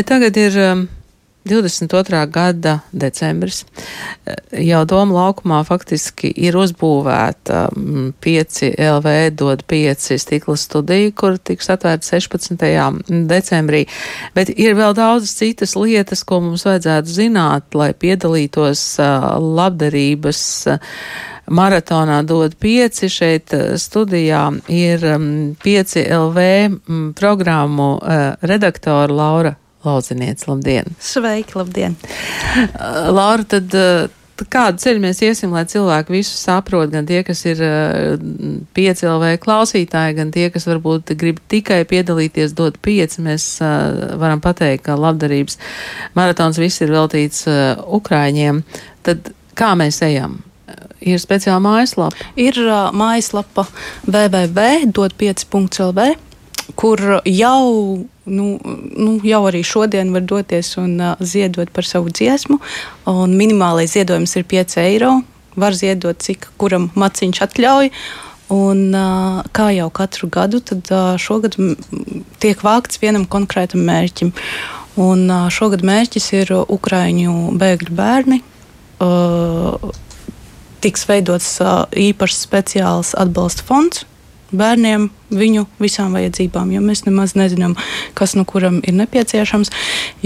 Bet tagad ir. Um, 22. gada decembris. Jau Doma laukumā faktiski ir uzbūvēta 5 LV dod 5 stikla studija, kur tiks atvērta 16. decembrī. Bet ir vēl daudz citas lietas, ko mums vajadzētu zināt, lai piedalītos labdarības maratonā dod pieci. Šeit studijā ir pieci LV programmu redaktora Laura Lauziniec, labdien! Sveiki, labdien! Uh, Laura, tad uh, kādu ceļu mēs iesim, lai cilvēki visu saprot, gan tie, kas ir uh, piecēlvēja klausītāji, gan tie, kas varbūt grib tikai piedalīties, dot pieci. Mēs varam pateikt, ka labdarības maratons viss ir veltīts Ukraiņiem. Tad kā mēs ejam? Ir speciāla mājaslapa. Ir uh, mājaslapa www.dot5.lv kur jau, nu, nu, jau arī šodien var doties un uh, ziedot par savu dziesmu. Minimālais ziedojums ir 5 eiro. Var ziedot, cik kuram maciņš atļauj. Un, uh, kā jau katru gadu, tad uh, šogad tiek vākts vienam konkrētam mērķim. Un, šogad mērķis ir Ukrāņu bēgļu bērni. Tiks veidots īpašs speciāls atbalsta fonds bērniem viņu visām vajadzībām, jo mēs nemaz nezinām, kas no kuram ir nepieciešams.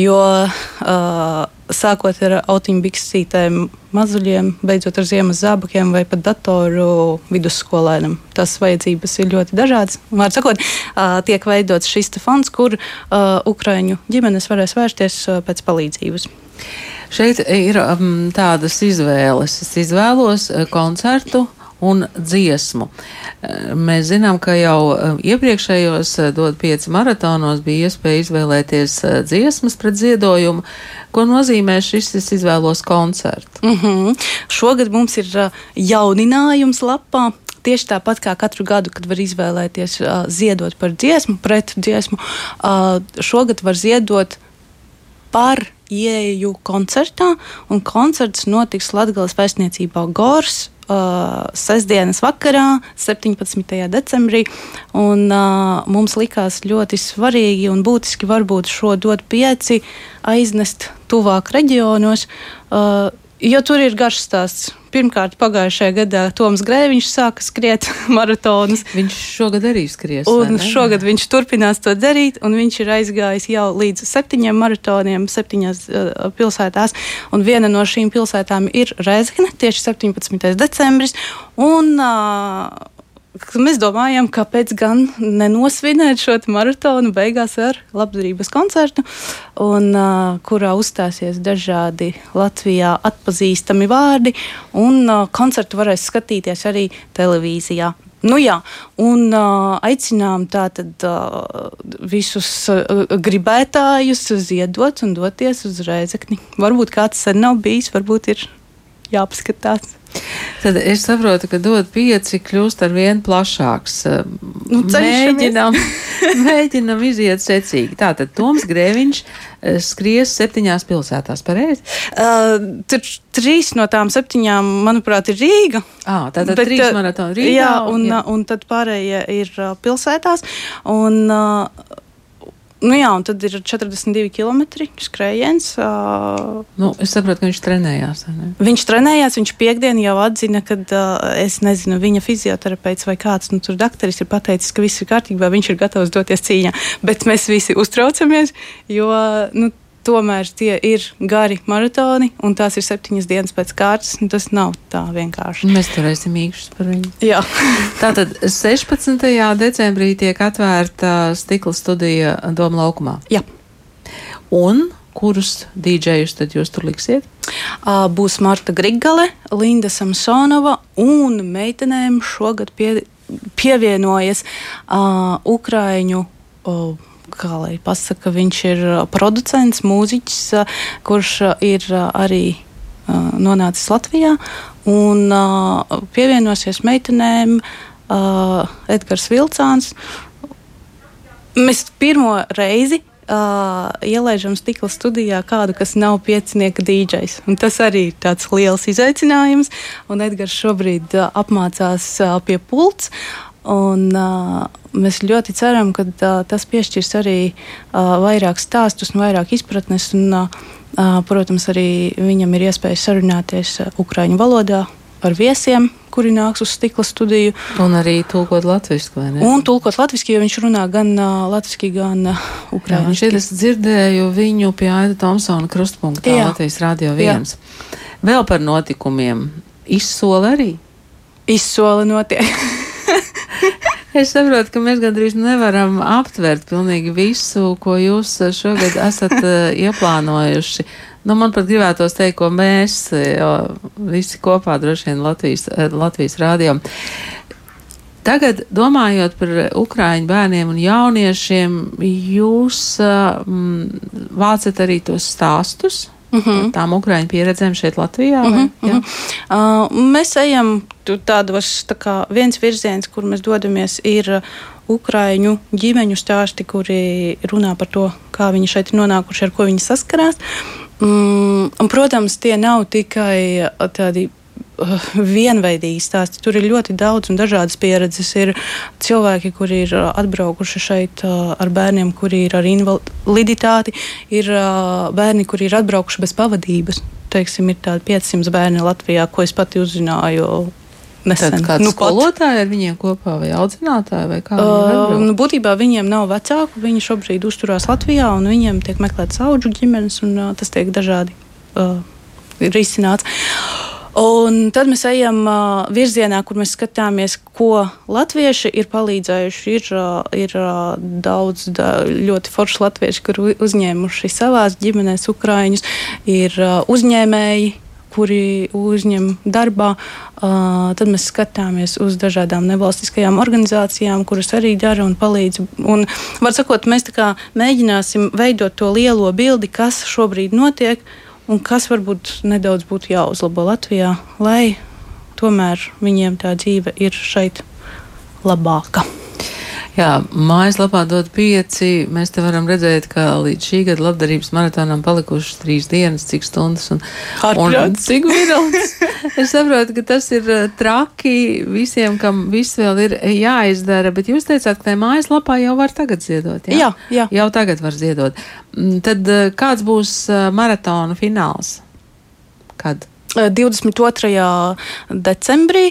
Jo uh, sākot ar autiņbiksītēm mazuļiem, beidzot ar ziemas zābakiem vai pat datoru vidusskolēnam. Tas vajadzības ir ļoti dažādas. Vārds sakot, uh, tiek veidots šis fonds, kur uh, Ukraiņu ģimenes varēs vērsties uh, pēc palīdzības. Šeit ir um, tādas izvēles. Es izvēlos koncertu un dziesmu. Eh, mēs zinām, ka jau eh, iepriekšējos eh, dod pieci maratonos bija iespēja izvēlēties dziesmas pret ziedojumu. Ko nozīmē šis es izvēlos koncertu? Mm -hmm. Šogad mums ir jauninājums lapā tieši tāpat kā katru gadu, kad var izvēlēties uh, ziedot par dziesmu, pret dziesmu, uh, šogad var ziedot par ieeju koncertā, un koncerts notiks Latvijas vēstniecībā Gors uh, sestdienas vakarā, 17. decembrī. Un, uh, mums likās ļoti svarīgi un būtiski varbūt šo dot pieci aiznest tuvāk reģionos. Uh, Jo tur ir garš stāsts. Pirmkārt, pagājušajā gadā Toms Grēviņš sāka skriet maratonus. Viņš šogad arī skries. Un šogad viņš turpinās to darīt, un viņš ir aizgājis jau līdz septiņiem maratoniem, septiņās uh, pilsētās. Un viena no šīm pilsētām ir Rezgane, tieši 17. decembris. Un, uh, mēs domājam, kāpēc gan nenosvinēt šo maratonu beigās ar labdarības koncertu, un, uh, kurā uzstāsies dažādi Latvijā atpazīstami vārdi, un uh, koncertu varēs skatīties arī televīzijā. Nu, jā, un uh, aicinām tātad uh, visus uh, gribētājus ziedot un doties uz Rēzekni. Varbūt kāds sen nav bijis, varbūt ir jāpaskatās. Tad es saprotu, ka dod pieci kļūst ar vien plašāks. Nu, mēģinam, mēģinam iziet secīgi. Tātad Toms Grēviņš eh, skries septiņās pilsētās, pareizi? Uh, tur trīs no tām septiņām, manuprāt, ir Rīga. Ah, tātad Bet, trīs maratoni Rīgā. Jā, un, jā. un tad pārējie ir uh, pilsētās. Un, uh, Nu jā, un tad ir 42 km skrējiens. Uh, nu, es saprotu, ka viņš trenējās. Viņš trenējās, viņš piekdienā jau atzina, ka uh, es nezinu, viņa fizioterapeits vai kāds nu, tur dakteris ir pateicis, ka viss ir kārtībā, viņš ir gatavs doties cīņā. Bet mēs visi uztraucamies, jo nu, tomēr tie ir gari maratoni, un tās ir septiņas dienas pēc kārtas. Tas nav tā vienkārši. Mēs turēsim īkšķus par viņu. Jā. Tātad 16. decembrī tiek atvērta stikla studija Doma laukumā. Jā. Un kurus dīdžejus tad jūs tur liksiet? Būs Marta Grigale, Linda Samsonova un meitenēm šogad pie, pievienojas uh, Ukraiņu. Uh, kā lai pasaka, viņš ir uh, producents, mūziķis, uh, kurš uh, ir arī nonācis Latvijā un pievienosies meitenēm Edgars Vilcāns. Mēs pirmo reizi uh, ielaižam stikla studijā kādu, kas nav piecinieka dīdžejs. Tas arī ir tāds liels izaicinājums. Un Edgars šobrīd uh, apmācās uh, pie pults. Un, uh, mēs ļoti ceram, ka uh, tas piešķirs arī uh, vairāk stāstus un vairāk izpratnes. Un, uh, protams, arī viņam ir iespēja sarunāties uh, Ukrāņu valodā ar viesiem, kuri nāks uz stikla studiju. Un arī tulkot latviešu, vai ne? Un tulkot latviešu, jo viņš runā gan uh, latviešu, gan uh, ukrāņu. Šeit es dzirdēju viņu pie Aida Tomsona krustpunktā Jā. Latvijas Rādio 1. Jā. Vēl par notikumiem. Izsola arī? Izsola notiek. Es saprotu, ka mēs gandrīz nevaram aptvert pilnīgi visu, ko jūs šogad esat ieplānojuši. Nu, man pat gribētos teikt, ko mēs visi kopā droši vien Latvijas, Latvijas rādījām. Tagad, domājot par ukraiņu bērniem un jauniešiem, jūs um, vācat arī tos stāstus mhm. -huh. tām ukraiņu pieredzēm šeit Latvijā? -huh, uh -huh. Uh, mēs ejam tādos, tā kā viens virziens, kur mēs dodamies, ir Ukraiņu ģimeņu stāsti, kuri runā par to, kā viņi šeit ir nonākuši, ar ko viņi saskarās. Mm, un, protams, tie nav tikai tādi Uh, vienveidīgi stāsti. Tur ir ļoti daudz un dažādas pieredzes. Ir cilvēki, kuri ir uh, atbraukuši šeit uh, ar bērniem, kuri ir ar invaliditāti, ir bērni, kuri ir atbraukuši bez pavadības. Teiksim, ir tādi 500 bērni Latvijā, ko es pati uzzināju nesen. Tad kāds nu, skolotāji ar viņiem kopā vai audzinātāji vai kā? Uh, nu, būtībā viņiem nav vecāku, viņi šobrīd uzturās Latvijā un viņiem tiek meklēts auģu ģimenes un uh, tas tiek dažādi uh, risināts. Un tad mēs ejam uh, virzienā, kur mēs skatāmies, ko latvieši ir palīdzējuši. Ir, uh, ir uh, daudz da, ļoti forši latvieši, kur uzņēmuši savās ģimenēs ukrāņus, ir uh, uzņēmēji, kuri uzņem darbā. Tad mēs skatāmies uz dažādām nevalstiskajām organizācijām, kuras arī dara un palīdz. Un, var sakot, mēs mēģināsim veidot to lielo bildi, kas šobrīd notiek un kas varbūt nedaudz būtu jāuzlabo Latvijā, lai tomēr viņiem tā dzīve ir šeit labāka. Jā, mājaslapā dod pieci. Mēs te varam redzēt, ka līdz šī gada labdarības maratonam palikušas trīs dienas, cik stundas un, un cik virals. es saprotu, ka tas ir eh, traki visiem, kam viss vēl ir jāizdara, bet jūs teicāt, ka tajā mājaslapā jau var tagad ziedot. Jā, jā. jā. Jau tagad var ziedot. Mm, tad eh, kāds būs eh, maratona fināls? Kad? 22. decembrī,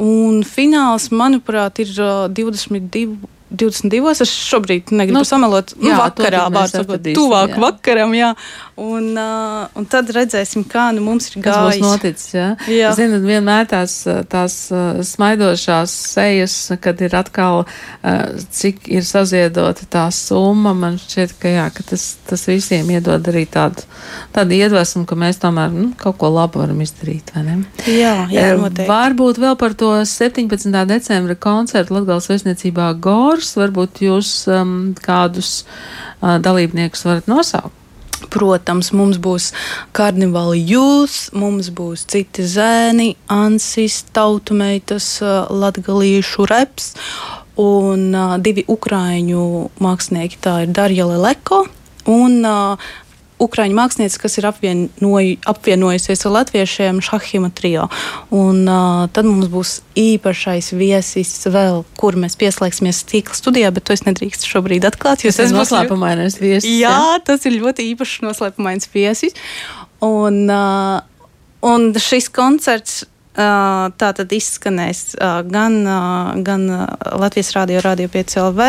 un fināls, manuprāt, ir 22. 22. Es šobrīd negribu nu, samalot. Nu, jā, vakarā, vārdsakot, tuvāk jā. vakaram, jā. Un, uh, un tad redzēsim, kā nu mums ir gājis. Tas būs noticis, jā. jā. Zinat, vienmēr tās, tās smaidošās sejas, kad ir atkal, uh, cik ir saziedota tā summa, man šķiet, ka jā, ka tas, tas visiem iedod arī tādu, tādu iedvesmu, ka mēs tomēr nu, kaut ko labu varam izdarīt, vai ne? Jā, jā, noteikti. Varbūt vēl par to 17. decembra koncertu Latgales vēstniecībā Gor kurs, varbūt jūs um, kādus uh, dalībniekus varat nosaukt? Protams, mums būs karnevāla jūs, mums būs citi zēni, ansis, tautumeitas, uh, latgalīšu reps un uh, divi ukraiņu mākslinieki. Tā ir Darja Leleko un uh, Ukrāņu mākslinieca, kas ir apvienoj, apvienojusies ar latviešiem Šahima trio. Un, uh, tad mums būs īpašais viesis vēl, kur mēs pieslēgsimies stīkla studijā, bet to es nedrīkstu šobrīd atklāt. Tas ir noslēpumainais viesis. Jā, jā, tas ir ļoti īpašs noslēpumains viesis. Un, uh, un šis koncerts Tā tad izskanēs gan, gan Latvijas Rādio, Radio 5 LV,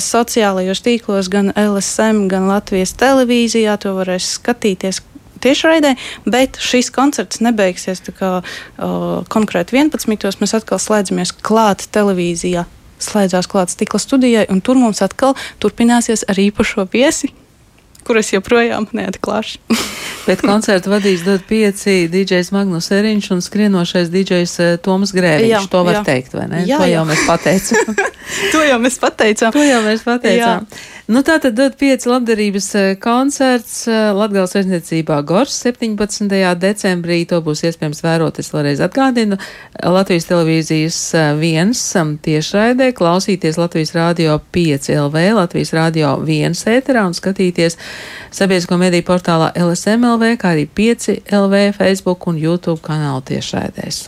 sociālajos tīklos, gan LSM, gan Latvijas televīzijā. To varēs skatīties tiešraidē, bet šis koncerts nebeigsies kā, uh, konkrēti 11. Mēs atkal slēdzamies klāt televīzijā. Slēdzās klāt stikla studijai, un tur mums atkal turpināsies ar īpašo viesi, kuras joprojām neatklāšu. Bet koncertu vadīs dot pieci DJs Magnus Eriņš un skrienošais DJs eh, Toms Grēviņš. Jā, to var jā. teikt, vai ne? Jā, to jau jā. mēs pateicām. to jau mēs pateicām. to jau mēs pateicām. Jā. Nu, tā tad dod pieci labdarības eh, koncerts eh, Latgales vēstniecībā Gors 17. decembrī. To būs iespējams vērot, es vēlreiz atgādinu, Latvijas televīzijas viens tiešraidē, klausīties Latvijas rādio 5 LV, Latvijas rādio 1 ēterā un skatīties sabiedrisko mediju portālā LSMLV, kā arī 5 LV, Facebook un YouTube kanālu tiešraidēs.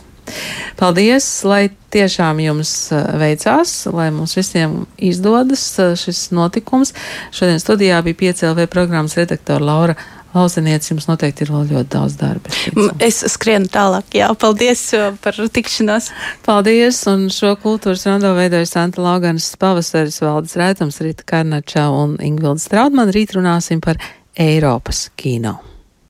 Paldies, lai tiešām jums veicās, lai mums visiem izdodas šis notikums. Šodien studijā bija piecēlvē programmas redaktora Laura Lausenietis, jums noteikti ir vēl ļoti daudz darba. Es skrienu tālāk, jā, paldies uh, par tikšanos. Paldies, un šo kultūras rando veidoja Santa Lauganas pavasaris valdes rētums Rita Karnača un Ingvilda Straudman. Rīt runāsim par Eiropas kino.